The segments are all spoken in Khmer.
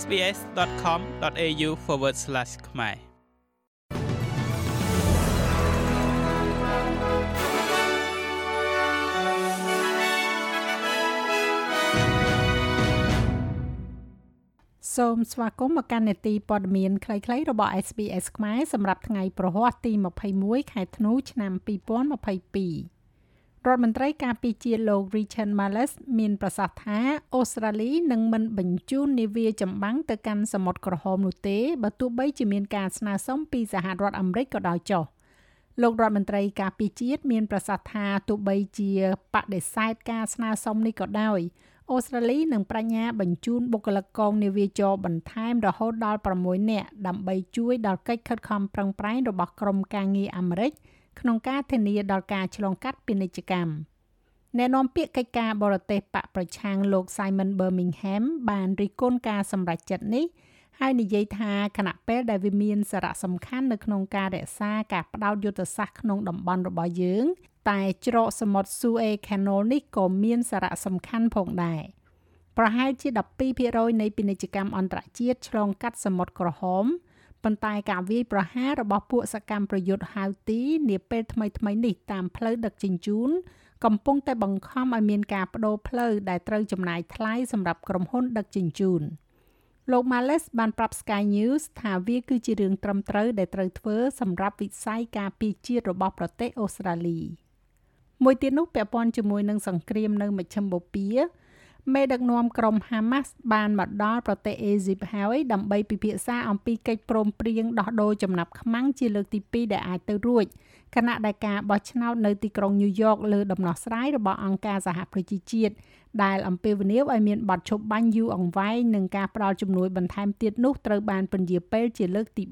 sbs.com.au/ ខ្មែរសូមស្វាគមន៍មកកាន់នេតិព័ត៌មានខ្លីៗរបស់ SBS ខ្មែរសម្រាប់ថ្ងៃប្រហ័សទី21ខែធ្នូឆ្នាំ2022 រដ្ឋមន្ត្រីការពារជាតិលោក Richard Marles មានប្រសាសន៍ថាអូស្ត្រាលីនឹងមិនបញ្ជូននាវាចម្បាំងទៅកាន់សមុទ្រក្រហមនោះទេបើទោះបីជាមានការស្នើសុំពីសហរដ្ឋអាមេរិកក៏ដោយចុះលោករដ្ឋមន្ត្រីការពារជាតិមានប្រសាសន៍ថាទោះបីជាបដិសេធការស្នើសុំនេះក៏ដោយអូស្ត្រាលីនឹងបញ្ញាបញ្ជូនបុគ្គលិកកងនាវាចរបន្ថែមរហូតដល់6នាក់ដើម្បីជួយដល់កិច្ចខិតខំប្រឹងប្រែងរបស់ក្រុមការងារអាមេរិក ក្នុងការធានាដល់ការឆ្លងកាត់ពាណិជ្ជកម្មអ្នកនាំពាក្យកិច្ចការបរទេសបកប្រឆាំងលោក Simon Birmingham បានរិះគន់ការសម្រេចចិត្តនេះហើយនិយាយថាគណៈពេលដែលវាមានសារៈសំខាន់នៅក្នុងការរក្សាការផ្ដោតយុទ្ធសាស្ត្រក្នុងតំបន់របស់យើង តែច្រកសមុទ្រ Suez Canal នេះក៏មានសារៈសំខាន់ផងដែរប្រហែលជា12%នៃពាណិជ្ជកម្មអន្តរជាតិឆ្លងកាត់សមុទ្រក្រហម ប៉ុន្តែការវាយប្រហាររបស់ពួកសកម្មប្រយុទ្ធហៅទីនាពេលថ្មីៗនេះតាមផ្លូវដឹកជញ្ជូនកំពុងតែបង្ខំឲ្យមានការបដូរផ្លូវដែលត្រូវចំណាយថ្លៃសម្រាប់ក្រុមហ៊ុនដឹកជញ្ជូនលោក Males បានប្រាប់ Sky News ថាវាគឺជារឿងត្រឹមត្រូវដែលត្រូវធ្វើសម្រាប់វិស័យការពារជាតិរបស់ប្រទេសអូស្ត្រាលីមួយទៀតនោះពាក់ព័ន្ធជាមួយនឹងសង្គ្រាមនៅមជ្ឈិមបូព៌ា មេដឹកនាំក្រុមហាម៉ាស់បានមកដល់ប្រទេសអេស៊ីបហើយដើម្បីពិភាក្សាអំពីកិច្ចព្រមព្រៀងដោះដូរចំណាប់ខ្មាំងជាលើកទី2ដែលអាចទៅរួចខណៈដែលការបោះឆ្នោតនៅទីក្រុងញូវយ៉កលើដំណោះស្រាយរបស់អង្គការសហប្រជាជាតិដែលអំពាវនាវឲ្យមានបទឈប់បាញ់យូរអង្វែងនិងការផ្ដល់ជំនួយបន្ថែមទៀតនោះត្រូវបានពន្យាពេលជាលើកទី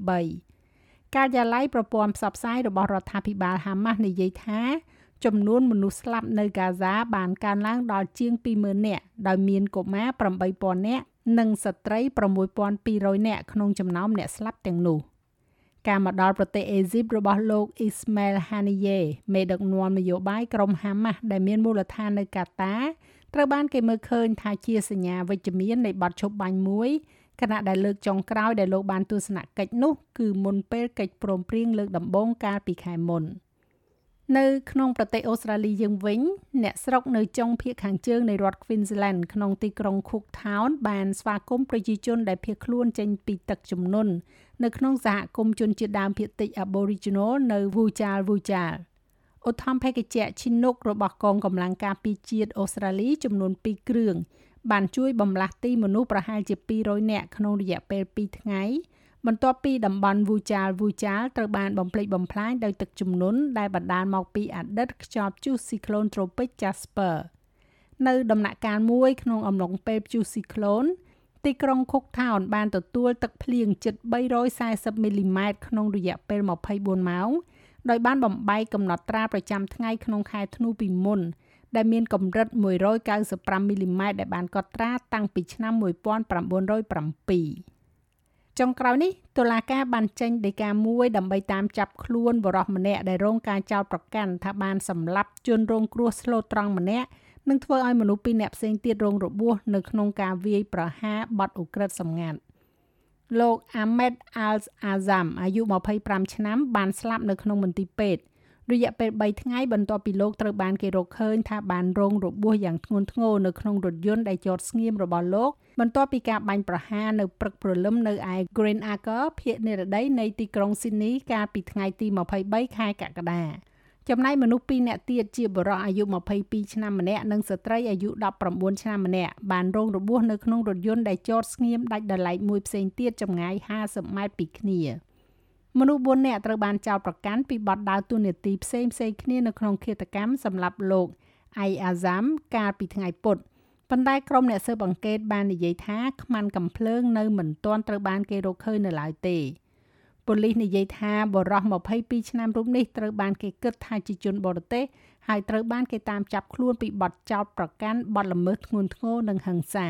3ការិយាល័យប្រព័ន្ធផ្សព្វផ្សាយរបស់រដ្ឋាភិបាលហាម៉ាស់និយាយថា ចំនួនមនុស្សស្លាប់នៅហ្គាហ្សាបានកើនឡើងដល់ជាង20,000នាក់ដោយមានកុមារ8,000នាក់និងស្ត្រី6,200នាក់ក្នុងចំណោមអ្នកស្លាប់ទាំងនោះការមកដល់ប្រទេសអេស៊ីបរបស់លោកអ៊ីស្ម៉ែលហានីយេមេដឹកនាំនយោបាយក្រុមហាម៉ាស់ដែលមានមូលដ្ឋាននៅកាតាត្រូវបានគេមើលឃើញថាជាសញ្ញាវិជ្ជមាននៃបទឈប់បាញ់មួយខណៈដែលលើកចុងក្រោយដែលលោកបានទស្សនកិច្ចនោះគឺមុនពេលកិច្ចព្រមព្រៀងលើកដំបូងកាលពីខែមុន។ នៅក្នុងប្រទេសអូស្ត្រាលីយើងវិញ អ្នកស្រុកនៅចុងភាគខាងជើងនៃរដ្ឋ Queensland ក្នុងទីក្រុង Cooktown បានស្វាគមន៍ប្រជាជនដែលភៀសខ្លួនចេញពីទឹកជំនន់នៅក្នុងសហគមន៍ជនជាតិដើមភាគតិច Aboriginal នៅ Wujal Wujal ឧទ្ធម្ភាគចក្រឈិនុករបស់កងកម្លាំងការពារជាតិអូស្ត្រាលីចំនួន2គ្រឿងបានជួយបំលាស់ទីមនុស្សប្រហែលជា200នាក់ក្នុងរយៈពេល2ថ្ងៃ បន្ទាប់ពីតំបន់វូចាលវូចាលត្រូវបានបំផ្លិចបំផ្លាញដោយទឹកជំនន់ដែលបណ្ដាលមកពីអតីតខ្យល់ព្យុះស៊ីក្លូនត្រូពិច Jasper នៅដំណាក់កាលមួយក្នុងអំឡុងពេលព្យុះស៊ីក្លូនទីក្រុង Cooktown បានទទួលទឹកភ្លៀងជិត340មីលីម៉ែត្រក្នុងរយៈពេល24ម៉ោងដោយបានបំបែកកំណត់ត្រាប្រចាំថ្ងៃក្នុងខែធ្នូពីមុនដែលមានកម្រិត195មីលីម៉ែត្រដែលបានកត់ត្រាតាំងពីឆ្នាំ1907 ចុងក្រោយនេះតុលាការបានចេញដីកាមួយដើម្បីតាមចាប់ខ្លួនបរិសម្នាក់ដែលរងការចោទប្រកាន់ថាបានសម្លាប់ជនរងគ្រោះស្លូតត្រង់ម្នាក់និងធ្វើឲ្យមនុស្សពីរនាក់ផ្សេងទៀតរងរបួសនៅក្នុងការវាយប្រហារបទឧក្រិដ្ឋសម្ងាត់លោក Ahmed Al Azam អាយុ25ឆ្នាំបានស្លាប់នៅក្នុងមន្ទីរពេទ្យ រយៈពេល3ថ្ងៃបន្ទាប់ពីលោកត្រូវបានគេរកឃើញថាបានរងរបួសយ៉ាងធ្ងន់ធ្ងរនៅក្នុងរថយន្តដែលចតស្ងៀមរបស់លោកបន្ទាប់ពីការបាញ់ប្រហារនៅព្រឹកព្រលឹមនៅឯ Green Acre ភាគនិរតីនៃទីក្រុង Sydney កាលពីថ្ងៃទី23ខែកក្កដាចំណែកមនុស្ស2នាក់ទៀតជាបុរសអាយុ22ឆ្នាំម្នាក់និងស្ត្រីអាយុ19ឆ្នាំម្នាក់បានរងរបួសនៅក្នុងរថយន្តដែលចតស្ងៀមដាច់ដោយឡែកមួយផ្សេងទៀតចម្ងាយ50ម៉ែត្រពីគ្នា មនុស្ស4នាក់ត្រូវបានចោទប្រកាន់ពីបទដើរតួនាទីផ្សេងផ្សេងគ្នានៅក្នុងឃាតកម្មសម្រាប់លោកអៃអាហ្សាមកាលពីថ្ងៃពុធប៉ុន្តែក្រុមអ្នកស៊ើបអង្កេតបាននិយាយថាខ្មាន់កំភ្លើងនៅមិនទាន់ត្រូវបានគេរកឃើញនៅឡើយទេប៉ូលីសនិយាយថាបរិះ22ឆ្នាំរូបនេះត្រូវបានគេគិតថាជាជនបរទេសហើយត្រូវបានគេតាមចាប់ខ្លួនពីបទចោទប្រកាន់បទល្មើសធ្ងន់ធ្ងរនិងហិង្សា